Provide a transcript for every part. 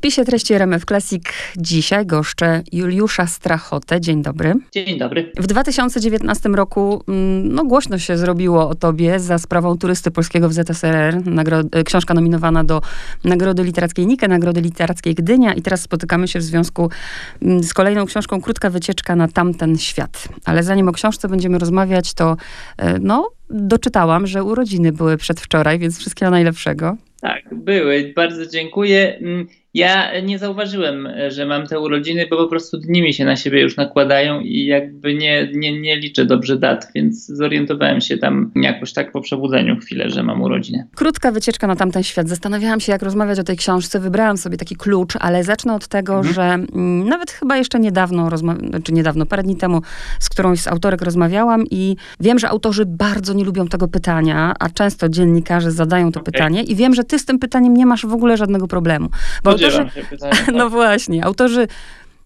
spisie treści RMF Classic dzisiaj goszczę Juliusza Strachotę. Dzień dobry. Dzień dobry. W 2019 roku mm, no, głośno się zrobiło o tobie za sprawą turysty polskiego w ZSRR. Nagro- e, książka nominowana do Nagrody Literackiej Nike, Nagrody Literackiej Gdynia i teraz spotykamy się w związku mm, z kolejną książką Krótka wycieczka na tamten świat. Ale zanim o książce będziemy rozmawiać, to e, no, doczytałam, że urodziny były przedwczoraj, więc wszystkiego najlepszego. Tak, były. Bardzo dziękuję. Ja nie zauważyłem, że mam te urodziny, bo po prostu dni mi się na siebie już nakładają i jakby nie, nie, nie liczę dobrze dat, więc zorientowałem się tam jakoś tak po przebudzeniu chwilę, że mam urodziny. Krótka wycieczka na tamten świat. Zastanawiałam się, jak rozmawiać o tej książce. Wybrałam sobie taki klucz, ale zacznę od tego, Mhm. że mm, nawet chyba jeszcze niedawno, czy niedawno, parę dni temu z którąś z autorek rozmawiałam i wiem, że autorzy bardzo nie lubią tego pytania, a często dziennikarze zadają to Okej. pytanie i wiem, że ty z tym pytaniem nie masz w ogóle żadnego problemu. Bo autorzy, tak. no właśnie, autorzy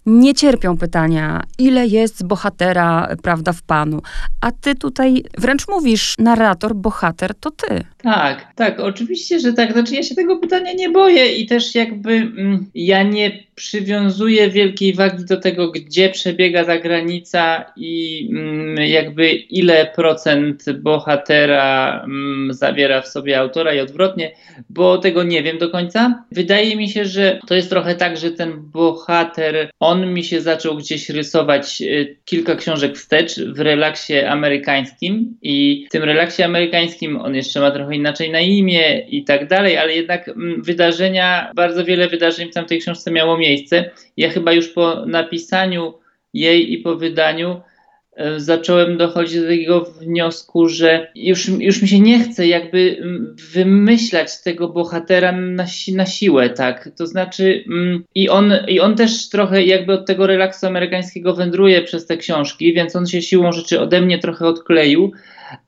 nie cierpią pytania, ile jest bohatera, prawda, w panu. A ty tutaj wręcz mówisz, narrator, bohater, to ty. Tak, tak, oczywiście, że tak. Znaczy ja się tego pytania nie boję i też jakby mm, ja nie przywiązuję wielkiej wagi do tego, gdzie przebiega ta granica i mm, jakby ile procent bohatera mm, zawiera w sobie autora i odwrotnie, bo tego nie wiem do końca. Wydaje mi się, że to jest trochę tak, że ten bohater, on mi się zaczął gdzieś rysować y, kilka książek wstecz w relaksie amerykańskim i w tym relaksie amerykańskim on jeszcze ma trochę inaczej na imię i tak dalej, ale jednak mm, wydarzenia, bardzo wiele wydarzeń w tamtej książce miało miejsce. Ja chyba już po napisaniu jej i po wydaniu e, zacząłem dochodzić do takiego wniosku, że już, już mi się nie chce jakby mm, wymyślać tego bohatera na, si- na siłę, tak. To znaczy, mm, i, on, i on też trochę jakby od tego relaksu amerykańskiego wędruje przez te książki, więc on się siłą rzeczy ode mnie trochę odkleił.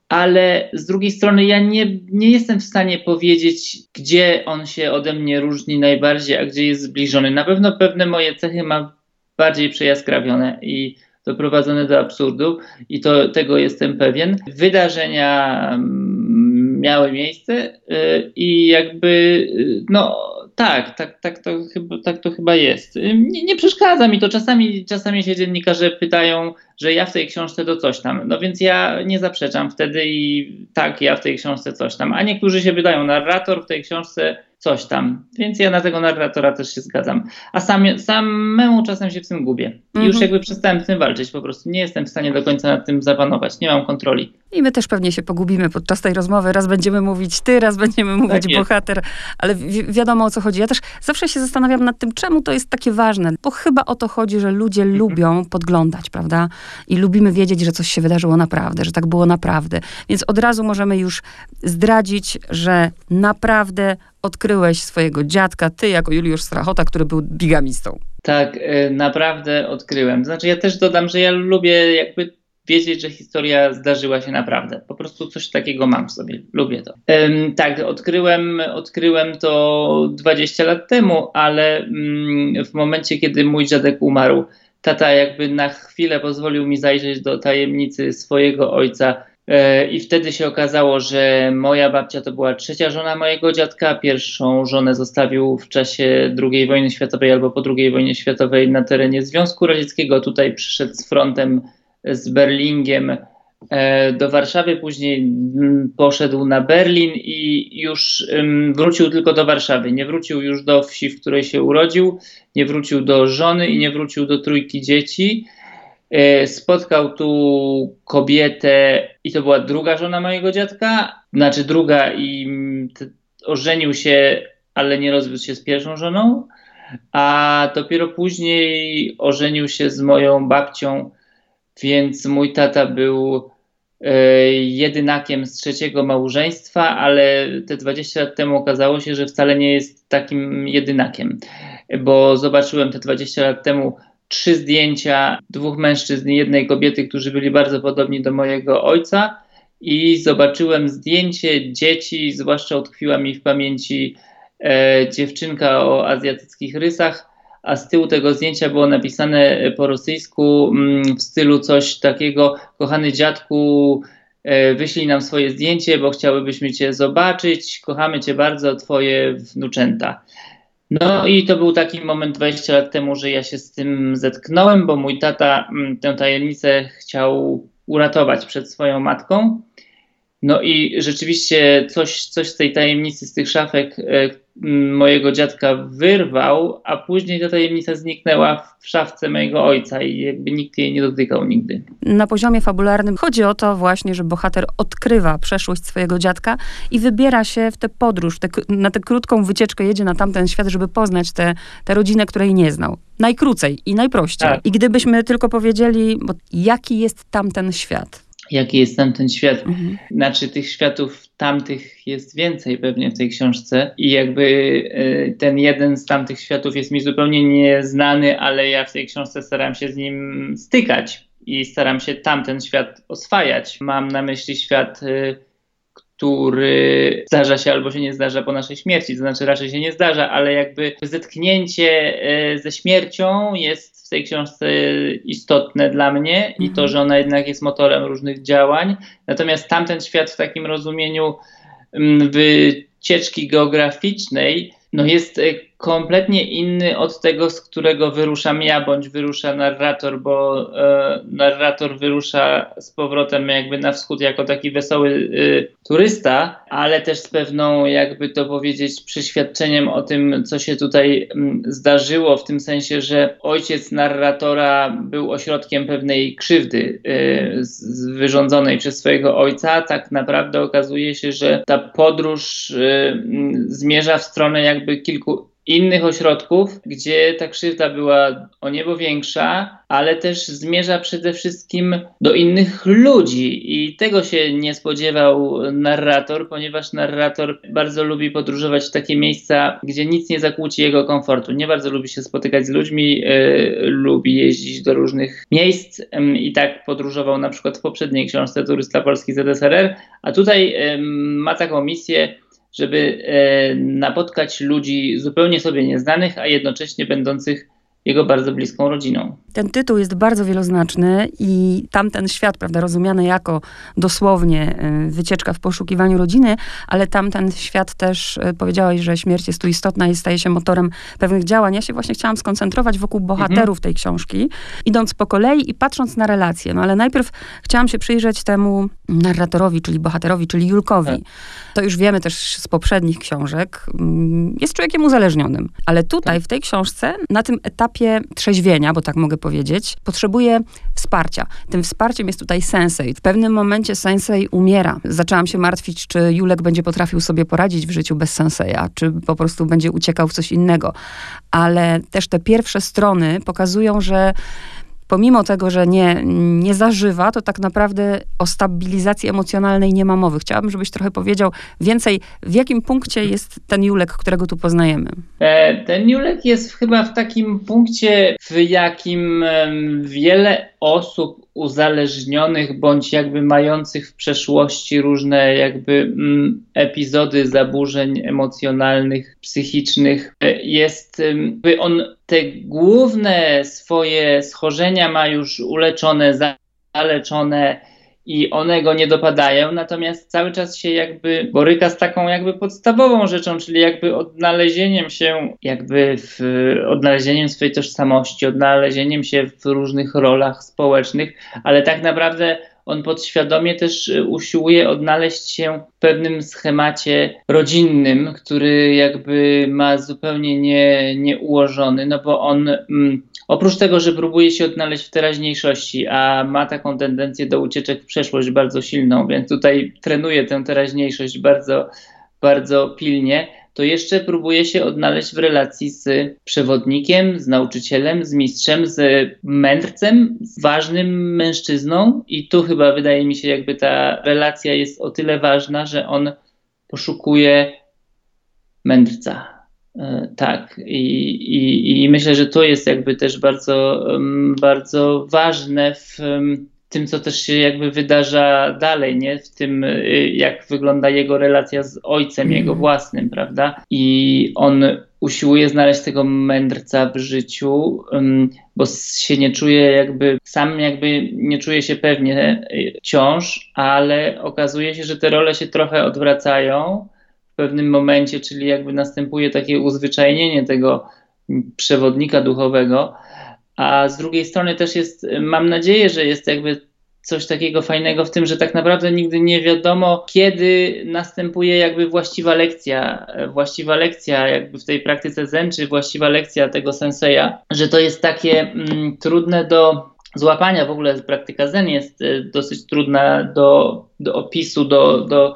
Ale z drugiej strony ja nie, nie jestem w stanie powiedzieć, gdzie on się ode mnie różni najbardziej, a gdzie jest zbliżony. Na pewno pewne moje cechy ma bardziej przejaskrawione i doprowadzone do absurdu i to, tego jestem pewien. Wydarzenia mm, miały miejsce y, i jakby y, no tak, tak, tak, to, chyba, tak to chyba jest. Nie, nie przeszkadza mi to. Czasami, czasami się dziennikarze pytają, że ja w tej książce to coś tam. No więc ja nie zaprzeczam wtedy i tak, ja w tej książce coś tam. A niektórzy się pytają, narrator w tej książce coś tam. Więc ja na tego narratora też się zgadzam. A sam, samemu czasem się w tym gubię. I już Mhm. jakby przestałem z tym walczyć. Po prostu nie jestem w stanie do końca nad tym zapanować. Nie mam kontroli. I my też pewnie się pogubimy podczas tej rozmowy. Raz będziemy mówić ty, raz będziemy mówić jest. bohater, ale wi- wiadomo o co chodzi. Ja też zawsze się zastanawiam nad tym, czemu to jest takie ważne, bo chyba o to chodzi, że ludzie lubią podglądać, prawda? I lubimy wiedzieć, że coś się wydarzyło naprawdę, że tak było naprawdę. Więc od razu możemy już zdradzić, że naprawdę odkryłeś swojego dziadka, ty jako Juliusz Strachota, który był bigamistą. Tak, e, naprawdę odkryłem. Znaczy, ja też dodam, że ja lubię jakby wiedzieć, że historia zdarzyła się naprawdę. Po prostu coś takiego mam w sobie. Lubię to. Tak, odkryłem, odkryłem to 20 lat temu, ale mm, w momencie, kiedy mój dziadek umarł, tata jakby na chwilę pozwolił mi zajrzeć do tajemnicy swojego ojca. E, I wtedy się okazało, że moja babcia to była trzecia żona mojego dziadka. Pierwszą żonę zostawił w czasie II wojny światowej albo po II wojnie światowej na terenie Związku Radzieckiego. Tutaj przyszedł z frontem z Berlingiem e, do Warszawy, później mm, poszedł na Berlin i już wrócił tylko do Warszawy. Nie wrócił już do wsi, w której się urodził, nie wrócił do żony i nie wrócił do trójki dzieci. E, Spotkał tu kobietę, i to była druga żona mojego dziadka, znaczy druga, i mm, ożenił się, ale nie rozwiódł się z pierwszą żoną. A dopiero później ożenił się z moją babcią, więc mój tata był e, jedynakiem z trzeciego małżeństwa, ale te 20 lat temu okazało się, że wcale nie jest takim jedynakiem, bo zobaczyłem te 20 lat temu trzy zdjęcia dwóch mężczyzn i jednej kobiety, którzy byli bardzo podobni do mojego ojca i zobaczyłem zdjęcie dzieci, zwłaszcza utkwiła mi w pamięci e, dziewczynka o azjatyckich rysach, a z tyłu tego zdjęcia było napisane po rosyjsku mm, w stylu coś takiego: Kochany dziadku, e, wyślij nam swoje zdjęcie, bo chciałybyśmy Cię zobaczyć. Kochamy Cię bardzo, Twoje wnuczęta. No i to był taki moment 20 lat temu, że ja się z tym zetknąłem, bo mój tata mm, tę tajemnicę chciał uratować przed swoją matką. No i rzeczywiście coś, coś z tej tajemnicy, z tych szafek e, mojego dziadka wyrwał, a później ta tajemnica zniknęła w szafce mojego ojca i jakby nikt jej nie dotykał nigdy. Na poziomie fabularnym chodzi o to właśnie, że bohater odkrywa przeszłość swojego dziadka i wybiera się w tę podróż, te, na tę krótką wycieczkę jedzie na tamten świat, żeby poznać tę rodzinę, której nie znał. Najkrócej i najprościej. Tak. I gdybyśmy tylko powiedzieli, jaki jest tamten świat? Jaki jest tam ten świat. Mhm. Znaczy tych światów tamtych jest więcej pewnie w tej książce i jakby y, ten jeden z tamtych światów jest mi zupełnie nieznany, ale ja w tej książce staram się z nim stykać i staram się tamten świat oswajać. Mam na myśli świat y, który zdarza się albo się nie zdarza po naszej śmierci, to znaczy raczej się nie zdarza, ale jakby zetknięcie e, ze śmiercią jest w tej książce istotne dla mnie i to, mhm. że ona jednak jest motorem różnych działań. Natomiast tamten świat w takim rozumieniu mm, wycieczki geograficznej no jest e, kompletnie inny od tego, z którego wyruszam ja, bądź wyrusza narrator, bo e, narrator wyrusza z powrotem jakby na wschód jako taki wesoły e, turysta, ale też z pewną, jakby to powiedzieć, przeświadczeniem o tym, co się tutaj m, mm, zdarzyło, w tym sensie, że ojciec narratora był ośrodkiem pewnej krzywdy e, z, wyrządzonej przez swojego ojca. Tak naprawdę okazuje się, że ta podróż e, m, zmierza w stronę jakby kilku innych ośrodków, gdzie ta krzywda była o niebo większa, ale też zmierza przede wszystkim do innych ludzi. I tego się nie spodziewał narrator, ponieważ narrator bardzo lubi podróżować w takie miejsca, gdzie nic nie zakłóci jego komfortu. Nie bardzo lubi się spotykać z ludźmi, yy, lubi jeździć do różnych miejsc. Yy, i tak podróżował na przykład w poprzedniej książce Turysta Polski ZSRR, a tutaj yy, ma taką misję żeby e, napotkać ludzi zupełnie sobie nieznanych, a jednocześnie będących jego bardzo bliską rodziną. Ten tytuł jest bardzo wieloznaczny i tamten świat, prawda, rozumiany jako dosłownie e, wycieczka w poszukiwaniu rodziny, ale tamten świat też e, powiedziałeś, że śmierć jest tu istotna i staje się motorem pewnych działań. Ja się właśnie chciałam skoncentrować wokół bohaterów mhm. tej książki, idąc po kolei i patrząc na relacje. No ale najpierw chciałam się przyjrzeć temu narratorowi, czyli bohaterowi, czyli Julkowi. Tak to już wiemy też z poprzednich książek, mm, jest człowiekiem uzależnionym. Ale tutaj, w tej książce, na tym etapie trzeźwienia, bo tak mogę powiedzieć, potrzebuje wsparcia. Tym wsparciem jest tutaj sensei. W pewnym momencie sensei umiera. Zaczęłam się martwić, czy Julek będzie potrafił sobie poradzić w życiu bez senseja, czy po prostu będzie uciekał w coś innego. Ale też te pierwsze strony pokazują, że pomimo tego, że nie, nie zażywa, to tak naprawdę o stabilizacji emocjonalnej nie ma mowy. Chciałabym, żebyś trochę powiedział więcej, w jakim punkcie jest ten Julek, którego tu poznajemy. E, ten Julek jest chyba w takim punkcie, w jakim wiele osób uzależnionych bądź jakby mających w przeszłości różne jakby mm, epizody zaburzeń emocjonalnych, psychicznych, e, jest, on te główne swoje schorzenia ma już uleczone, zaleczone i one go nie dopadają, natomiast cały czas się jakby boryka z taką jakby podstawową rzeczą, czyli jakby odnalezieniem się, jakby w odnalezieniem swojej tożsamości, odnalezieniem się w różnych rolach społecznych, ale tak naprawdę on podświadomie też usiłuje odnaleźć się w pewnym schemacie rodzinnym, który jakby ma zupełnie nie, nieułożony, no bo on mm, Oprócz tego, że próbuje się odnaleźć w teraźniejszości, a ma taką tendencję do ucieczek w przeszłość bardzo silną, więc tutaj trenuje tę teraźniejszość bardzo, bardzo pilnie, to jeszcze próbuje się odnaleźć w relacji z przewodnikiem, z nauczycielem, z mistrzem, z mędrcem, z ważnym mężczyzną. I tu chyba wydaje mi się, jakby ta relacja jest o tyle ważna, że on poszukuje mędrca tak, I, i, i myślę, że to jest jakby też bardzo, bardzo ważne w tym, co też się jakby wydarza dalej, nie? W tym, y, jak wygląda jego relacja z ojcem, jego mhm. własnym, prawda? I on usiłuje znaleźć tego mędrca w życiu, bo się nie czuje jakby, sam jakby nie czuje się pewnie wciąż, ale okazuje się, że te role się trochę odwracają pewnym momencie, czyli jakby następuje takie uzwyczajnienie tego przewodnika duchowego, a z drugiej strony też jest, mam nadzieję, że jest jakby coś takiego fajnego w tym, że tak naprawdę nigdy nie wiadomo, kiedy następuje jakby właściwa lekcja, właściwa lekcja jakby w tej praktyce zen, czy właściwa lekcja tego senseja, że to jest takie mm, trudne do złapania. W ogóle praktyka zen jest e, dosyć trudna do, do opisu, do, do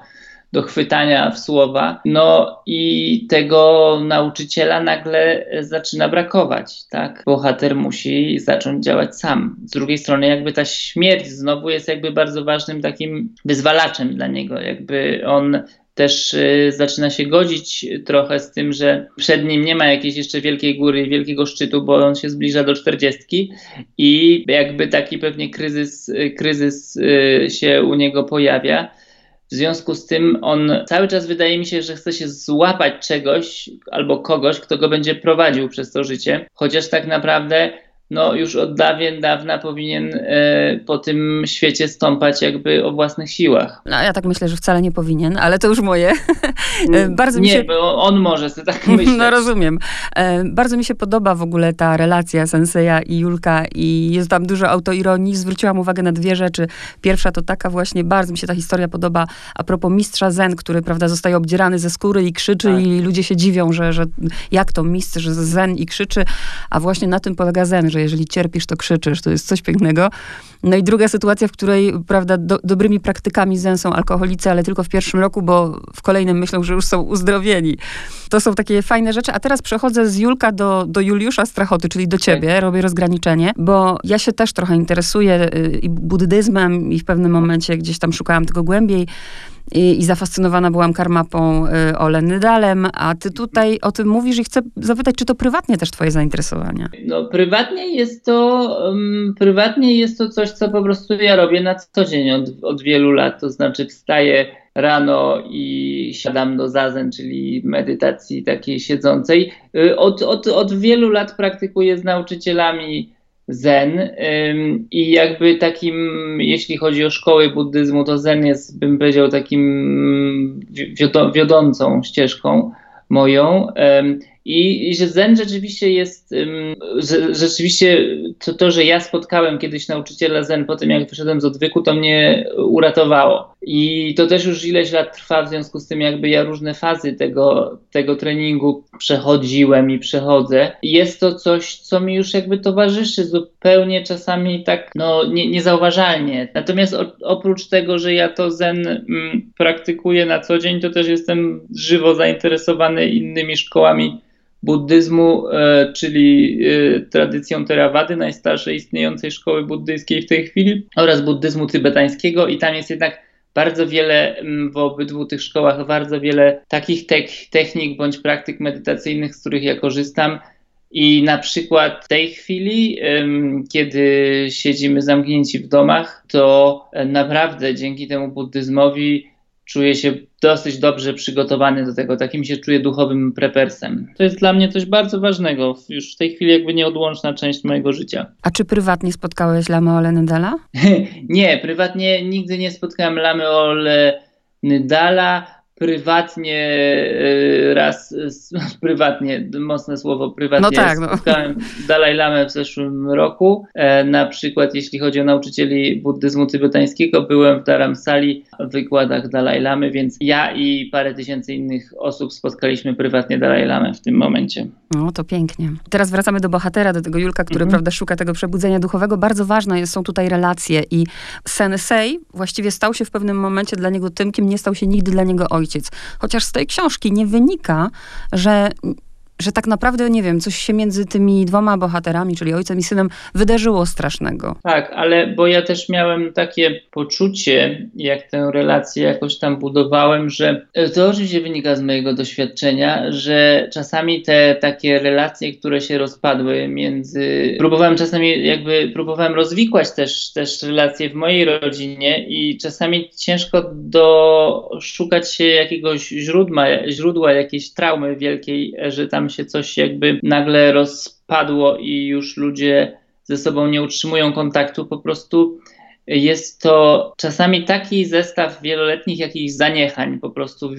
do chwytania w słowa. No i tego nauczyciela nagle zaczyna brakować, tak? Bohater musi zacząć działać sam. Z drugiej strony jakby ta śmierć znowu jest jakby bardzo ważnym takim wyzwalaczem dla niego, jakby on też y, zaczyna się godzić trochę z tym, że przed nim nie ma jakiejś jeszcze wielkiej góry, wielkiego szczytu, bo on się zbliża do czterdziestki i jakby taki pewnie kryzys, kryzys y, się u niego pojawia. W związku z tym on cały czas wydaje mi się, że chce się złapać czegoś albo kogoś, kto go będzie prowadził przez to życie, chociaż tak naprawdę no już od dawien dawna powinien e, po tym świecie stąpać jakby o własnych siłach. No ja tak myślę, że wcale nie powinien, ale to już moje. E, bardzo mi nie, się... bo on może sobie tak myśleć. No rozumiem. E, bardzo mi się podoba w ogóle ta relacja Senseja i Julka i jest tam dużo autoironii. Zwróciłam uwagę na dwie rzeczy. Pierwsza to taka właśnie, bardzo mi się ta historia podoba a propos mistrza Zen, który prawda zostaje obdzierany ze skóry i krzyczy tak. i ludzie się dziwią, że, że jak to mistrz Zen i krzyczy, a właśnie na tym polega Zen, że że jeżeli cierpisz, to krzyczysz, to jest coś pięknego. No i druga sytuacja, w której, prawda, do, dobrymi praktykami zen są alkoholicy, ale tylko w pierwszym roku, bo w kolejnym myślą, że już są uzdrowieni. To są takie fajne rzeczy. A teraz przechodzę z Julka do, do Juliusza Strachoty, czyli do ciebie, tak. robię rozgraniczenie, bo ja się też trochę interesuję y, i buddyzmem i w pewnym momencie gdzieś tam szukałam tego głębiej i, i zafascynowana byłam karmapą y, Ole Nydalem, a ty tutaj o tym mówisz i chcę zapytać, czy to prywatnie też twoje zainteresowanie? No prywatnie jest to, um, prywatnie jest to coś, co po prostu ja robię na co dzień od, od wielu lat, to znaczy wstaję rano i siadam do zazen, czyli medytacji takiej siedzącej. Y, od, od, od wielu lat praktykuję z nauczycielami zen i jakby takim, jeśli chodzi o szkoły buddyzmu, to zen jest, bym powiedział, takim wiodącą ścieżką moją. I, I, że Zen rzeczywiście jest, że, rzeczywiście to, to, że ja spotkałem kiedyś nauczyciela Zen po tym, jak wyszedłem z odwyku, to mnie uratowało. I to też już ileś lat trwa, w związku z tym jakby ja różne fazy tego, tego treningu przechodziłem i przechodzę. I jest to coś, co mi już jakby towarzyszy zupełnie czasami tak no, nie, niezauważalnie. Natomiast o, oprócz tego, że ja to Zen mm, praktykuję na co dzień, to też jestem żywo zainteresowany innymi szkołami buddyzmu, e, czyli e, tradycją Theravady, najstarszej istniejącej szkoły buddyjskiej w tej chwili, oraz buddyzmu tybetańskiego i tam jest jednak bardzo wiele w obydwu tych szkołach, bardzo wiele takich technik bądź praktyk medytacyjnych, z których ja korzystam. I na przykład w tej chwili, kiedy siedzimy zamknięci w domach, to e, naprawdę dzięki temu buddyzmowi czuję się dosyć dobrze przygotowany do tego, takim się czuję duchowym prepersem. To jest dla mnie coś bardzo ważnego, już w tej chwili jakby nieodłączna część mojego życia. A czy prywatnie spotkałeś Lama Ole Nydala? nie, prywatnie nigdy nie spotkałem Lamy Ole Nydala prywatnie e, raz, prywatnie, mocne słowo, prywatnie no tak, no. spotkałem Dalaj Lamę w zeszłym roku. E, na przykład jeśli chodzi o nauczycieli buddyzmu tybetańskiego, byłem w Dharamsali w wykładach Dalaj Lamy, więc ja i parę tysięcy innych osób spotkaliśmy prywatnie Dalaj Lamę w tym momencie. No to pięknie. Teraz wracamy do bohatera, do tego Julka, który mhm. prawda, szuka tego przebudzenia duchowego. Bardzo ważne są tutaj relacje i sensei właściwie stał się w pewnym momencie dla niego tym, kim nie stał się nigdy dla niego ojciec ojciec. Chociaż z tej książki nie wynika, że że tak naprawdę, nie wiem, coś się między tymi dwoma bohaterami, czyli ojcem i synem, wydarzyło strasznego. Tak, ale bo ja też miałem takie poczucie, jak tę relację jakoś tam budowałem, że to oczywiście wynika z mojego doświadczenia, że czasami te takie relacje, które się rozpadły między. Próbowałem czasami, jakby próbowałem rozwikłać też, też relacje w mojej rodzinie i czasami ciężko doszukać się jakiegoś źródła, źródła jakiejś traumy wielkiej, że tam się coś jakby nagle rozpadło i już ludzie ze sobą nie utrzymują kontaktu, po prostu jest to czasami taki zestaw wieloletnich jakichś zaniechań, po prostu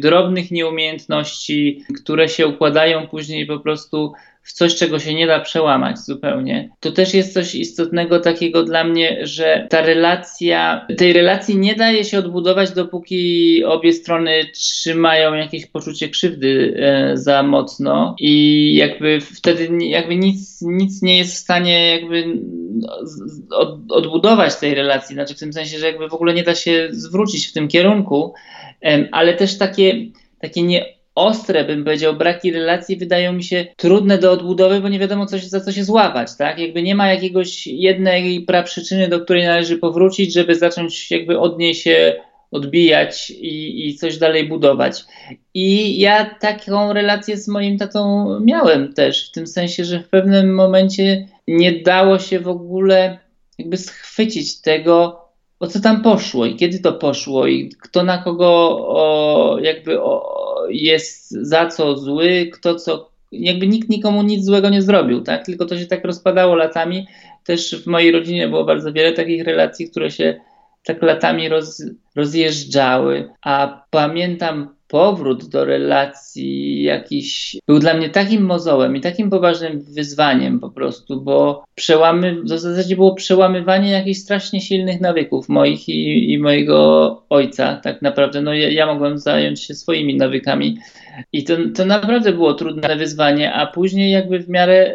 drobnych nieumiejętności, które się układają później po prostu w coś, czego się nie da przełamać zupełnie. To też jest coś istotnego takiego dla mnie, że ta relacja, tej relacji nie daje się odbudować, dopóki obie strony trzymają jakieś poczucie krzywdy e, za mocno. I jakby wtedy jakby nic, nic nie jest w stanie jakby od, odbudować tej relacji, znaczy w tym sensie, że jakby w ogóle nie da się zwrócić w tym kierunku, ale też takie, takie nie ostre, bym powiedział, braki relacji wydają mi się trudne do odbudowy, bo nie wiadomo coś, za co się złapać, tak? Jakby nie ma jakiegoś jednej praprzyczyny, do której należy powrócić, żeby zacząć jakby od niej się odbijać i, i coś dalej budować. I ja taką relację z moim tatą miałem też, w tym sensie, że w pewnym momencie nie dało się w ogóle jakby schwycić tego, o co tam poszło i kiedy to poszło i kto na kogo o, jakby o, jest za co zły, kto co, jakby nikt nikomu nic złego nie zrobił, tak? Tylko to się tak rozpadało latami. Też w mojej rodzinie było bardzo wiele takich relacji, które się tak latami roz, rozjeżdżały. A pamiętam powrót do relacji jakiś był dla mnie takim mozołem i takim poważnym wyzwaniem po prostu, bo przełamy, w zasadzie było przełamywanie jakichś strasznie silnych nawyków moich i, i mojego ojca tak naprawdę. No ja, ja mogłem zająć się swoimi nawykami i to, to naprawdę było trudne wyzwanie, a później jakby w miarę,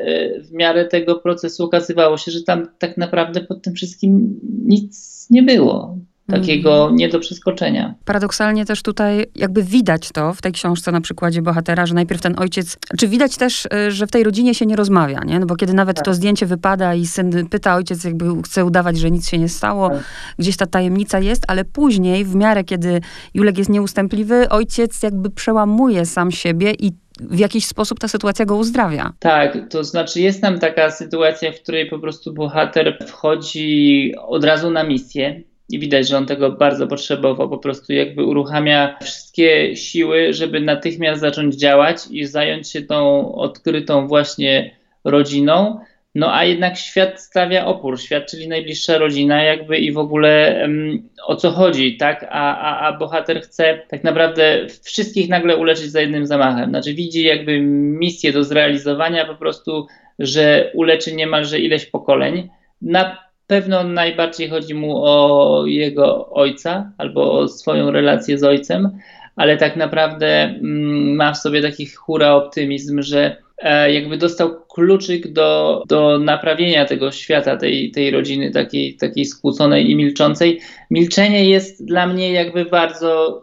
w miarę tego procesu okazywało się, że tam tak naprawdę pod tym wszystkim nic nie było takiego mhm. nie do przeskoczenia. Paradoksalnie też tutaj jakby widać to w tej książce na przykładzie bohatera, że najpierw ten ojciec, czy widać też, y, że w tej rodzinie się nie rozmawia, nie? No bo kiedy nawet tak. to zdjęcie wypada i syn pyta, ojciec jakby chce udawać, że nic się nie stało, tak. gdzieś ta tajemnica jest, ale później w miarę, kiedy Julek jest nieustępliwy, ojciec jakby przełamuje sam siebie i w jakiś sposób ta sytuacja go uzdrawia. Tak, to znaczy jest tam taka sytuacja, w której po prostu bohater wchodzi od razu na misję i widać, że on tego bardzo potrzebował. Po prostu jakby uruchamia wszystkie siły, żeby natychmiast zacząć działać i zająć się tą odkrytą właśnie rodziną. No a jednak świat stawia opór, świat, czyli najbliższa rodzina, jakby i w ogóle um, o co chodzi, tak? A, a, a bohater chce tak naprawdę wszystkich nagle uleczyć za jednym zamachem. Znaczy widzi jakby misję do zrealizowania, po prostu, że uleczy niemalże ileś pokoleń. Na pewno najbardziej chodzi mu o jego ojca albo o swoją relację z ojcem, ale tak naprawdę mm, ma w sobie taki hura optymizm, że e, jakby dostał kluczyk do, do naprawienia tego świata, tej, tej rodziny takiej, takiej skłóconej i milczącej. Milczenie jest dla mnie jakby bardzo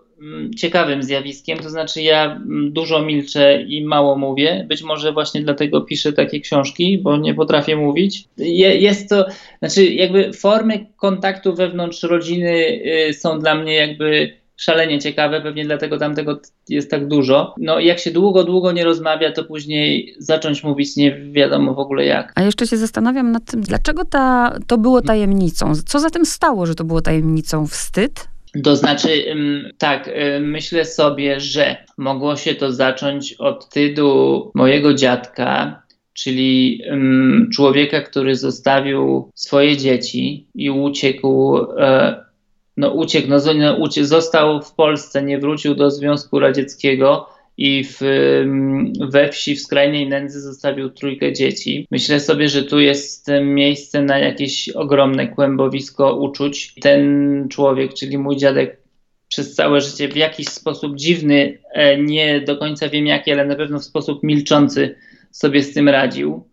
ciekawym zjawiskiem, to znaczy ja mm, dużo milczę i mało mówię. Być może właśnie dlatego piszę takie książki, bo nie potrafię mówić. jest to, znaczy jakby formy kontaktu wewnątrz rodziny y, są dla mnie jakby szalenie ciekawe, pewnie dlatego tam tego jest tak dużo. No jak się długo, długo nie rozmawia, to później zacząć mówić nie wiadomo w ogóle jak. A jeszcze się zastanawiam nad tym, dlaczego ta, to było tajemnicą? Co za tym stało, że to było tajemnicą? Wstyd? To znaczy, tak, myślę sobie, że mogło się to zacząć od tydu mojego dziadka, czyli człowieka, który zostawił swoje dzieci i uciekł. E, no, uciekł, no, uciekł, został w Polsce, nie wrócił do Związku Radzieckiego i w, we wsi w skrajnej nędzy zostawił trójkę dzieci. Myślę sobie, że tu jest miejsce na jakieś ogromne kłębowisko uczuć. Ten człowiek, czyli mój dziadek, przez całe życie w jakiś sposób dziwny, e, nie do końca wiem jaki, ale na pewno w sposób milczący sobie z tym radził.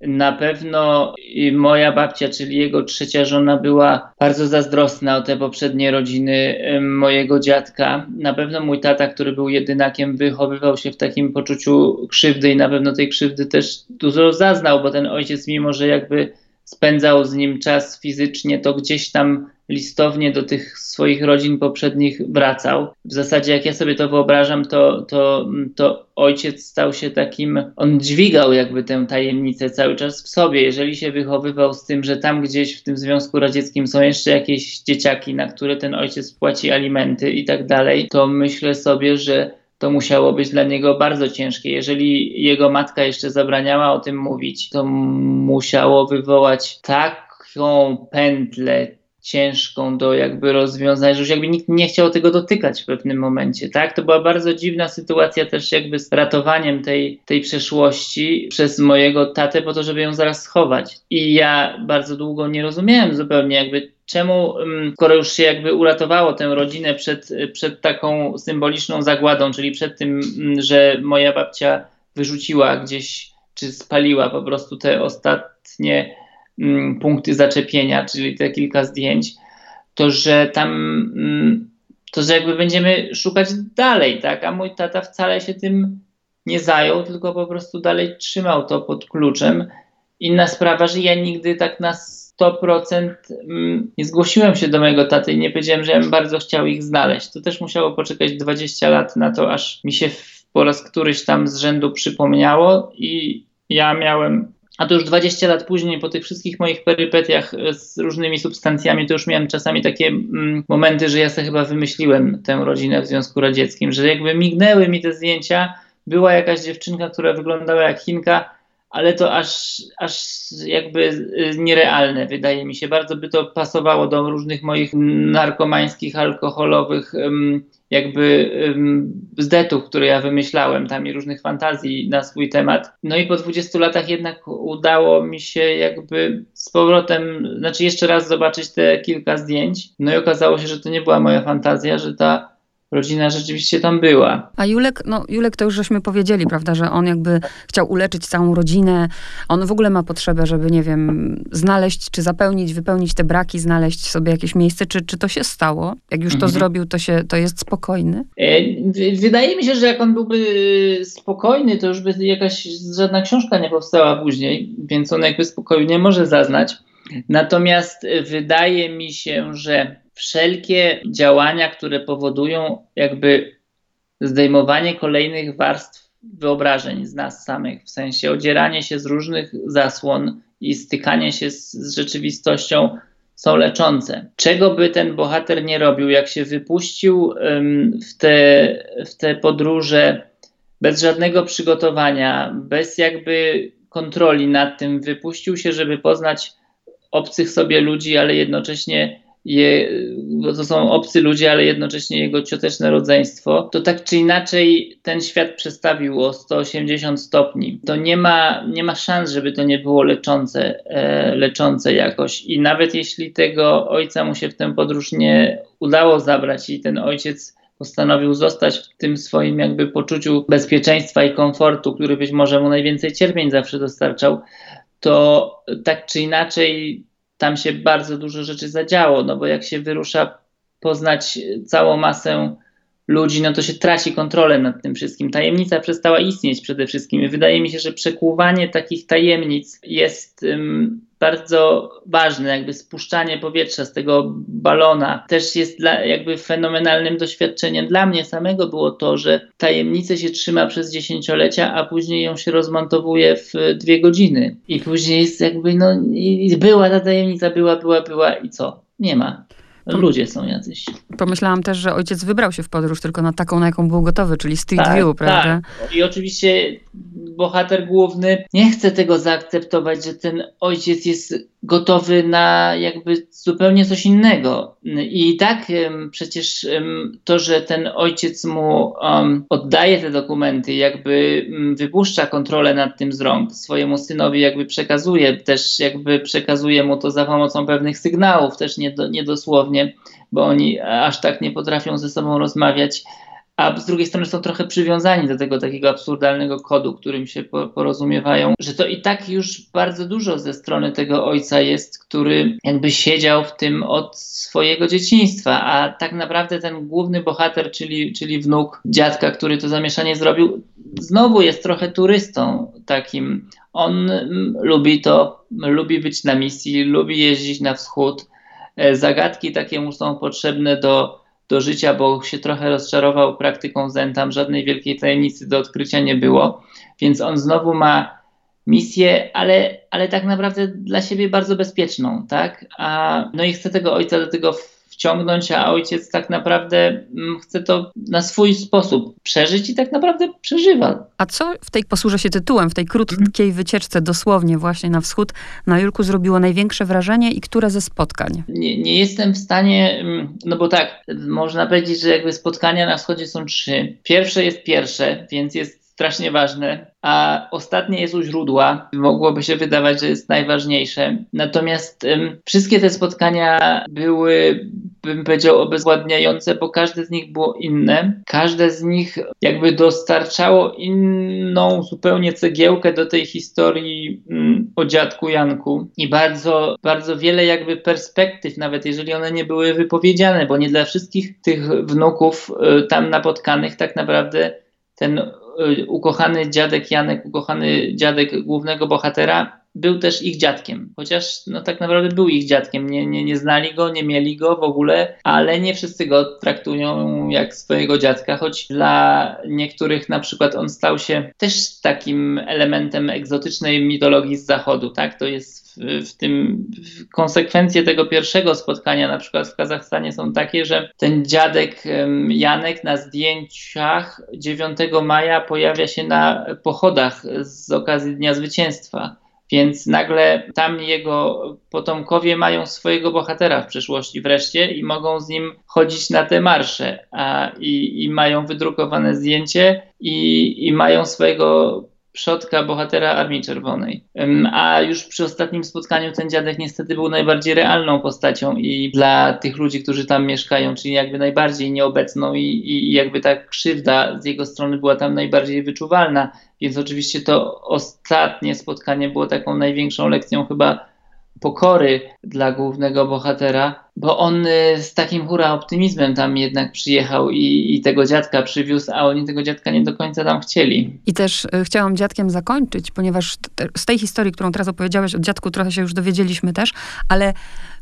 Na pewno moja babcia, czyli jego trzecia żona, była bardzo zazdrosna o te poprzednie rodziny mojego dziadka. Na pewno mój tata, który był jedynakiem, wychowywał się w takim poczuciu krzywdy i na pewno tej krzywdy też dużo zaznał, bo ten ojciec, mimo że jakby spędzał z nim czas fizycznie, to gdzieś tam listownie do tych swoich rodzin poprzednich wracał. W zasadzie, jak ja sobie to wyobrażam, to, to, to ojciec stał się takim, on dźwigał jakby tę tajemnicę cały czas w sobie. Jeżeli się wychowywał z tym, że tam gdzieś w tym Związku Radzieckim są jeszcze jakieś dzieciaki, na które ten ojciec płaci alimenty i tak dalej, to myślę sobie, że to musiało być dla niego bardzo ciężkie. Jeżeli jego matka jeszcze zabraniała o tym mówić, to musiało wywołać taką pętlę ciężką do jakby rozwiązania, że już jakby nikt nie chciał tego dotykać w pewnym momencie, tak? To była bardzo dziwna sytuacja też jakby z ratowaniem tej, tej przeszłości przez mojego tatę po to, żeby ją zaraz schować. I ja bardzo długo nie rozumiałem zupełnie jakby czemu, mm, skoro już się jakby uratowało tę rodzinę przed, przed taką symboliczną zagładą, czyli przed tym, mm, że moja babcia wyrzuciła gdzieś, czy spaliła po prostu te ostatnie punkty zaczepienia, czyli te kilka zdjęć, to że tam, to że jakby będziemy szukać dalej, tak? A mój tata wcale się tym nie zajął, tylko po prostu dalej trzymał to pod kluczem. Inna sprawa, że ja nigdy tak nas 100% mm, nie zgłosiłem się do mojego taty i nie powiedziałem, że ja bym bardzo chciał ich znaleźć. To też musiało poczekać 20 lat na to, aż mi się po raz któryś tam z rzędu przypomniało i ja miałem a to już 20 lat później, po tych wszystkich moich perypetiach z różnymi substancjami, to już miałem czasami takie mm, momenty, że ja sobie chyba wymyśliłem tę rodzinę w Związku Radzieckim, że jakby mignęły mi te zdjęcia, była jakaś dziewczynka, która wyglądała jak Chinka, ale to aż, aż jakby y, nierealne wydaje mi się. Bardzo by to pasowało do różnych moich narkomańskich, alkoholowych jakby zdetów, które ja wymyślałem tam i różnych fantazji na swój temat. No i po 20 latach jednak udało mi się jakby z powrotem, znaczy jeszcze raz zobaczyć te kilka zdjęć. No i okazało się, że to nie była moja fantazja, że ta rodzina rzeczywiście tam była. A Julek, no Julek to już żeśmy powiedzieli, prawda, że on jakby chciał uleczyć całą rodzinę. On w ogóle ma potrzebę, żeby, nie wiem, znaleźć, czy zapełnić, wypełnić te braki, znaleźć sobie jakieś miejsce. Czy, czy to się stało? Jak już to mhm. zrobił, to, się, to jest spokojny? E, wydaje mi się, że jak on byłby spokojny, to już by jakaś żadna książka nie powstała później, więc on jakby spokojnie może zaznać. Natomiast wydaje mi się, że wszelkie działania, które powodują jakby zdejmowanie kolejnych warstw wyobrażeń z nas samych, w sensie odzieranie się z różnych zasłon i stykanie się z, z rzeczywistością, są leczące. Czego by ten bohater nie robił, jak się wypuścił um, w, te, w te podróże bez żadnego przygotowania, bez jakby kontroli nad tym, wypuścił się, żeby poznać obcych sobie ludzi, ale jednocześnie je, to są obcy ludzie, ale jednocześnie jego cioteczne rodzeństwo, to tak czy inaczej ten świat przestawił o 180 stopni. To nie ma, nie ma szans, żeby to nie było leczące, e, leczące jakoś. I nawet jeśli tego ojca mu się w tę podróż nie udało zabrać i ten ojciec postanowił zostać w tym swoim jakby poczuciu bezpieczeństwa i komfortu, który być może mu najwięcej cierpień zawsze dostarczał, to tak czy inaczej tam się bardzo dużo rzeczy zadziało, no bo jak się wyrusza poznać całą masę ludzi, no to się traci kontrolę nad tym wszystkim. Tajemnica przestała istnieć przede wszystkim. I wydaje mi się, że przekłuwanie takich tajemnic jest bardzo ważne, jakby spuszczanie powietrza z tego balona też jest dla, jakby fenomenalnym doświadczeniem. Dla mnie samego było to, że tajemnicę się trzyma przez dziesięciolecia, a później ją się rozmontowuje w dwie godziny. I później jest jakby, no, i była ta tajemnica, była, była, była i co? Nie ma. Ludzie są jacyś. Pomyślałam też, że ojciec wybrał się w podróż tylko na taką, na jaką był gotowy, czyli Street tak, View, prawda? Tak. I oczywiście bohater główny nie chce tego zaakceptować, że ten ojciec jest gotowy na jakby zupełnie coś innego. I tak przecież to, że ten ojciec mu um, oddaje te dokumenty, jakby wypuszcza kontrolę nad tym z rąk swojemu synowi, jakby przekazuje, też jakby przekazuje mu to za pomocą pewnych sygnałów, też niedosłownie, bo oni aż tak nie potrafią ze sobą rozmawiać a z drugiej strony są trochę przywiązani do tego takiego absurdalnego kodu, którym się porozumiewają, że to i tak już bardzo dużo ze strony tego ojca jest, który jakby siedział w tym od swojego dzieciństwa, a tak naprawdę ten główny bohater, czyli, czyli wnuk dziadka, który to zamieszanie zrobił, znowu jest trochę turystą takim. On mm, lubi to, lubi być na misji, lubi jeździć na wschód. E, zagadki takie mu są potrzebne do do życia, bo się trochę rozczarował praktyką Zen, tam żadnej wielkiej tajemnicy do odkrycia nie było, więc on znowu ma misję, ale, ale tak naprawdę dla siebie bardzo bezpieczną, tak? A, no i chce tego ojca do tego wciągnąć, a ojciec tak naprawdę mm, chce to na swój sposób przeżyć i tak naprawdę przeżywa. A co w tej, posłużę się tytułem, w tej krótkiej wycieczce dosłownie właśnie na wschód na Jurku zrobiło największe wrażenie i które ze spotkań? Nie, nie jestem w stanie, mm, no bo tak, można powiedzieć, że jakby spotkania na wschodzie są trzy. Pierwsze jest pierwsze, więc jest strasznie ważne, a ostatnie jest u źródła. Mogłoby się wydawać, że jest najważniejsze. Natomiast um, wszystkie te spotkania były, bym powiedział, obezwładniające, bo każde z nich było inne. Każde z nich jakby dostarczało inną zupełnie cegiełkę do tej historii um, o dziadku Janku i bardzo, bardzo wiele jakby perspektyw, nawet jeżeli one nie były wypowiedziane, bo nie dla wszystkich tych wnuków y, tam napotkanych tak naprawdę ten Y, ukochany dziadek Janek, ukochany dziadek głównego bohatera, był też ich dziadkiem, chociaż no, tak naprawdę był ich dziadkiem. Nie, nie, nie znali go, nie mieli go w ogóle, ale nie wszyscy go traktują jak swojego dziadka, choć dla niektórych na przykład on stał się też takim elementem egzotycznej mitologii z zachodu. Tak? To jest w, w tym w konsekwencje tego pierwszego spotkania, na przykład w Kazachstanie, są takie, że ten dziadek Janek na zdjęciach 9 maja pojawia się na pochodach z okazji Dnia Zwycięstwa. Więc nagle tam jego potomkowie mają swojego bohatera w przyszłości wreszcie i mogą z nim chodzić na te marsze a, i, i mają wydrukowane zdjęcie i, i mają swojego przodka bohatera Armii Czerwonej. A już przy ostatnim spotkaniu ten dziadek niestety był najbardziej realną postacią i dla tych ludzi, którzy tam mieszkają, czyli jakby najbardziej nieobecną i, i jakby ta krzywda z jego strony była tam najbardziej wyczuwalna. Więc oczywiście to ostatnie spotkanie było taką największą lekcją chyba pokory dla głównego bohatera, bo on y, z takim hura optymizmem tam jednak przyjechał i, i, tego dziadka przywiózł, a oni tego dziadka nie do końca tam chcieli. I też y, chciałam dziadkiem zakończyć, ponieważ z tej historii, którą teraz opowiedziałeś o dziadku, trochę się już dowiedzieliśmy też, ale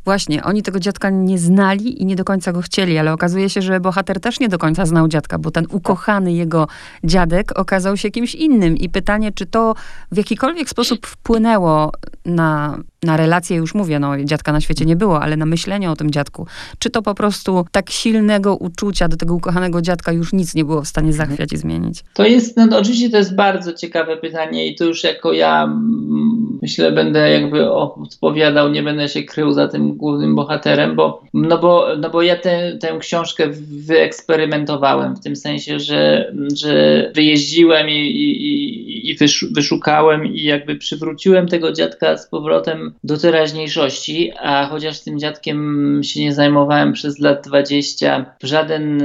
Właśnie, oni tego dziadka nie znali i nie do końca go chcieli, ale okazuje się, że bohater też nie do końca znał dziadka, bo ten ukochany jego dziadek okazał się kimś innym. I pytanie, czy to w jakikolwiek sposób wpłynęło na, na relacje, już mówię, no dziadka na świecie nie było, ale na myślenie o tym dziadku. Czy to po prostu tak silnego uczucia do tego ukochanego dziadka już nic nie było w stanie mhm. zachwiać i zmienić? To jest, no oczywiście to jest bardzo ciekawe pytanie i to już jako ja mm, myślę będę jakby odpowiadał, nie będę się krył za tym głównym bohaterem, bo, no bo, no bo ja tę, tę książkę wyeksperymentowałem w tym sensie, że, że wyjeździłem i, i, i wyszukałem i jakby przywróciłem tego dziadka z powrotem do teraźniejszości, a chociaż tym dziadkiem się nie zajmowałem przez lat 20 w żaden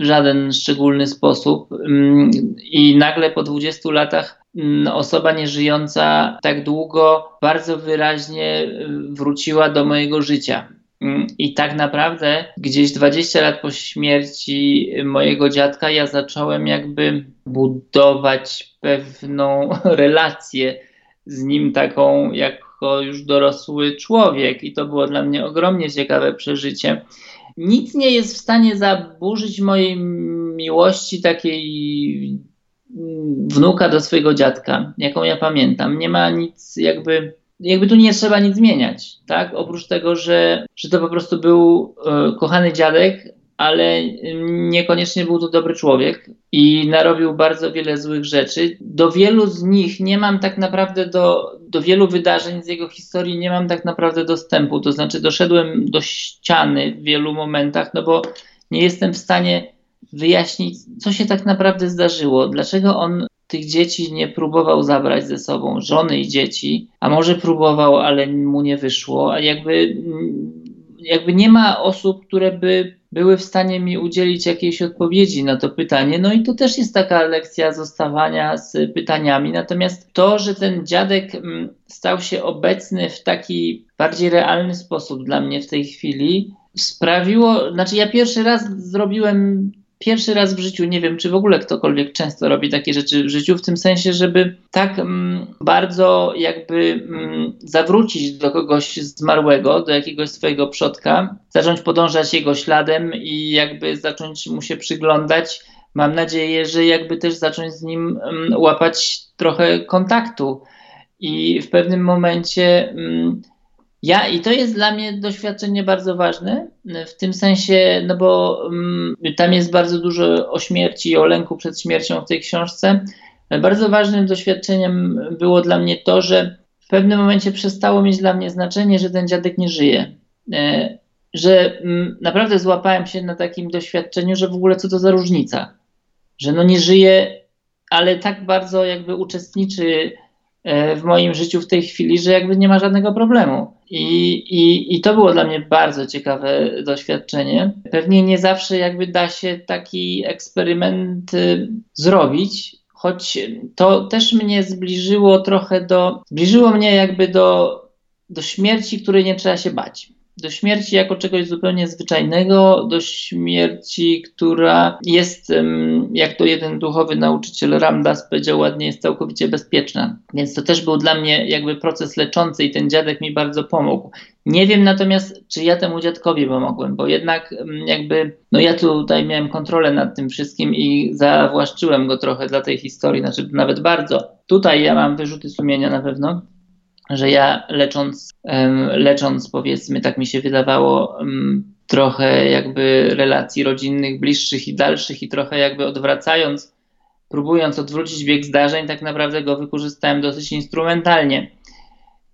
w żaden szczególny sposób. Mm, I nagle po 20 latach mm, osoba nieżyjąca tak długo bardzo wyraźnie y, wróciła do mojego życia. Mm, I tak naprawdę gdzieś 20 lat po śmierci mojego dziadka ja zacząłem jakby budować pewną relację z nim taką jako już dorosły człowiek i to było dla mnie ogromnie ciekawe przeżycie. Nic nie jest w stanie zaburzyć mojej miłości takiej wnuka do swojego dziadka, jaką ja pamiętam. Nie ma nic jakby jakby tu nie trzeba nic zmieniać, tak? Oprócz tego, że, że to po prostu był e, kochany dziadek, ale niekoniecznie był to dobry człowiek i narobił bardzo wiele złych rzeczy. Do wielu z nich nie mam tak naprawdę do, do wielu wydarzeń z jego historii nie mam tak naprawdę dostępu. To znaczy doszedłem do ściany w wielu momentach, no bo nie jestem w stanie wyjaśnić, co się tak naprawdę zdarzyło, dlaczego on tych dzieci nie próbował zabrać ze sobą, żony i dzieci, a może próbował, ale mu nie wyszło, a jakby, jakby nie ma osób, które by były w stanie mi udzielić jakiejś odpowiedzi na to pytanie. No i to też jest taka lekcja zostawania z pytaniami. Natomiast to, że ten dziadek mm, stał się obecny w taki bardziej realny sposób dla mnie w tej chwili, sprawiło, znaczy ja pierwszy raz zrobiłem pierwszy raz w życiu, nie wiem, czy w ogóle ktokolwiek często robi takie rzeczy w życiu, w tym sensie, żeby tak mm, bardzo jakby mm, zawrócić do kogoś zmarłego, do jakiegoś swojego przodka, zacząć podążać jego śladem i jakby zacząć mu się przyglądać. Mam nadzieję, że jakby też zacząć z nim mm, łapać trochę kontaktu. I w pewnym momencie Ja i to jest dla mnie doświadczenie bardzo ważne, w tym sensie, no bo um, tam jest bardzo dużo o śmierci i o lęku przed śmiercią w tej książce. Bardzo ważnym doświadczeniem było dla mnie to, że w pewnym momencie przestało mieć dla mnie znaczenie, że ten dziadek nie żyje. E, że mm, naprawdę złapałem się na takim doświadczeniu, że w ogóle co to za różnica, że no nie żyje, ale tak bardzo jakby uczestniczy w moim życiu w tej chwili, że jakby nie ma żadnego problemu. I, i, I to było dla mnie bardzo ciekawe doświadczenie. Pewnie nie zawsze jakby da się taki eksperyment y, zrobić, choć to też mnie zbliżyło trochę do, zbliżyło mnie jakby do, do śmierci, której nie trzeba się bać do śmierci jako czegoś zupełnie zwyczajnego, do śmierci, która jest, jak to jeden duchowy nauczyciel Ramdas powiedział ładnie, jest całkowicie bezpieczna. Więc to też był dla mnie jakby proces leczący i ten dziadek mi bardzo pomógł. Nie wiem natomiast, czy ja temu dziadkowi pomogłem, bo jednak jakby, no ja tutaj miałem kontrolę nad tym wszystkim i zawłaszczyłem go trochę dla tej historii, znaczy nawet bardzo. Tutaj ja mam wyrzuty sumienia na pewno, że ja lecząc, lecząc powiedzmy, tak mi się wydawało, trochę jakby relacji rodzinnych, bliższych i dalszych i trochę jakby odwracając, próbując odwrócić bieg zdarzeń, tak naprawdę go wykorzystałem dosyć instrumentalnie.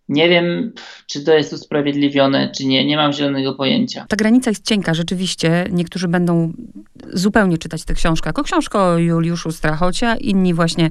Nie wiem, czy to jest usprawiedliwione, czy nie. Nie mam zielonego pojęcia. Ta granica jest cienka, rzeczywiście. Niektórzy będą zupełnie czytać tę książkę jako książkę o Juliuszu Strachocia, inni właśnie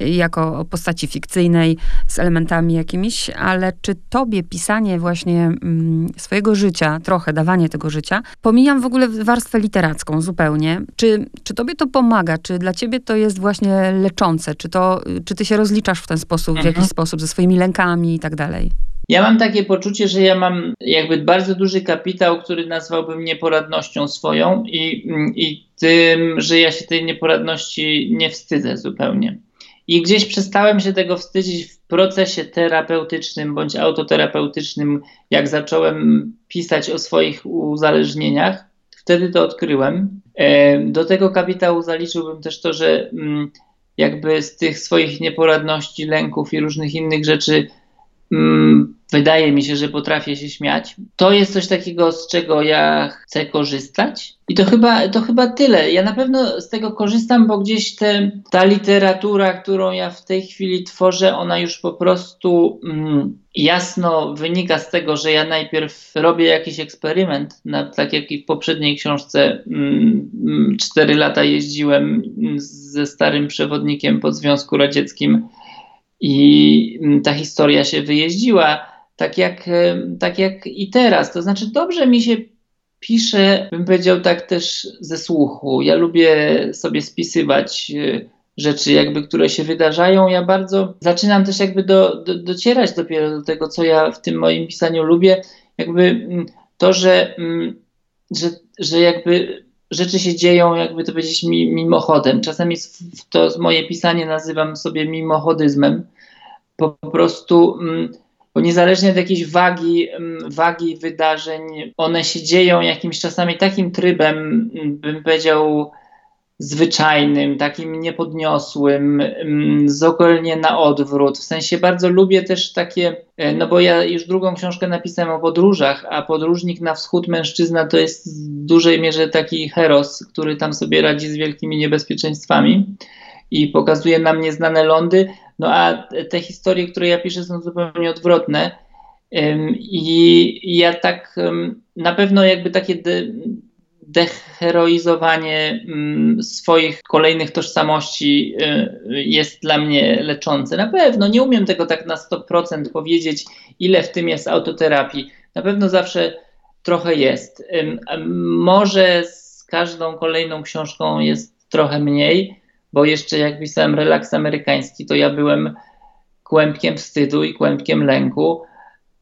jako o postaci fikcyjnej z elementami jakimiś, ale czy tobie pisanie właśnie mm, swojego życia, trochę dawanie tego życia, pomijam w ogóle warstwę literacką zupełnie, czy, czy tobie to pomaga, czy dla ciebie to jest właśnie leczące, czy, to, czy ty się rozliczasz w ten sposób, mhm. w jakiś mhm. sposób ze swoimi lękami i tak dalej? Ja mam takie poczucie, że ja mam jakby bardzo duży kapitał, który nazwałbym nieporadnością swoją i, i tym, że ja się tej nieporadności nie wstydzę zupełnie. I gdzieś przestałem się tego wstydzić w procesie terapeutycznym bądź autoterapeutycznym, jak zacząłem pisać o swoich uzależnieniach. Wtedy to odkryłem. E, do tego kapitału zaliczyłbym też to, że mm, jakby z tych swoich nieporadności, lęków i różnych innych rzeczy wydaje mi się, że potrafię się śmiać. To jest coś takiego, z czego ja chcę korzystać. I to chyba, to chyba tyle. Ja na pewno z tego korzystam, bo gdzieś te, ta literatura, którą ja w tej chwili tworzę, ona już po prostu mm, jasno wynika z tego, że ja najpierw robię jakiś eksperyment, na, tak jak i w poprzedniej książce. Mm, mm cztery lata jeździłem ze starym przewodnikiem po Związku Radzieckim i mm, ta historia się wyjeździła, tak jak, tak jak i teraz. To znaczy, dobrze mi się pisze, bym powiedział tak też ze słuchu. Ja lubię sobie spisywać e, rzeczy, jakby, które się wydarzają. Ja bardzo zaczynam też jakby do, do, docierać dopiero do tego, co ja w tym moim pisaniu lubię. Jakby mm, to, że, mm, że, że jakby rzeczy się dzieją, jakby to powiedzieć, mimochodem. Czasami to moje pisanie nazywam sobie mimochodyzmem. Po prostu, mm, bo niezależnie od jakiejś wagi, mm, wagi wydarzeń, one się dzieją jakimś czasami takim trybem, mm, bym powiedział, zwyczajnym, takim niepodniosłym, zupełnie na odwrót. W sensie bardzo lubię też takie, e, no bo ja już drugą książkę napisałem o podróżach, a podróżnik na wschód mężczyzna to jest w dużej mierze taki heros, który tam sobie radzi z wielkimi niebezpieczeństwami i pokazuje nam nieznane lądy, no a te historie, które ja piszę są zupełnie odwrotne. I ja tak na pewno jakby takie deheroizowanie mm, swoich kolejnych tożsamości y, jest dla mnie leczące. Na pewno nie umiem tego tak na 100% powiedzieć, ile w tym jest autoterapii. Na pewno zawsze trochę jest. Może z każdą kolejną książką jest trochę mniej, bo jeszcze jak pisałem relaks amerykański, to ja byłem kłębkiem wstydu i kłębkiem lęku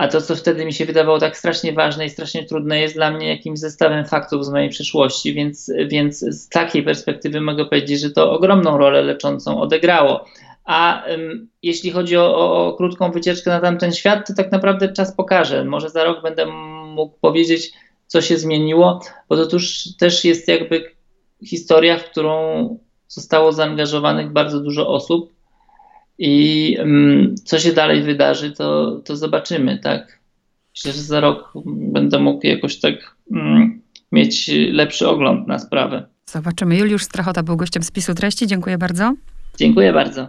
a to, co wtedy mi się wydawało tak strasznie ważne i strasznie trudne, jest dla mnie jakimś zestawem faktów z mojej przeszłości, więc, więc z takiej perspektywy mogę powiedzieć, że to ogromną rolę leczącą odegrało. A um, jeśli chodzi o, o, o, krótką wycieczkę na tamten świat, to tak naprawdę czas pokaże. Może za rok będę mógł powiedzieć, co się zmieniło, bo to tuż też jest jakby historia, w którą zostało zaangażowanych bardzo dużo osób i um, co się dalej wydarzy, to, to zobaczymy, tak? myślę, że za rok będę mógł jakoś tak mm, mieć lepszy ogląd na sprawę. Zobaczymy. Juliusz Strachota był gościem spisu treści. Dziękuję bardzo. Dziękuję bardzo.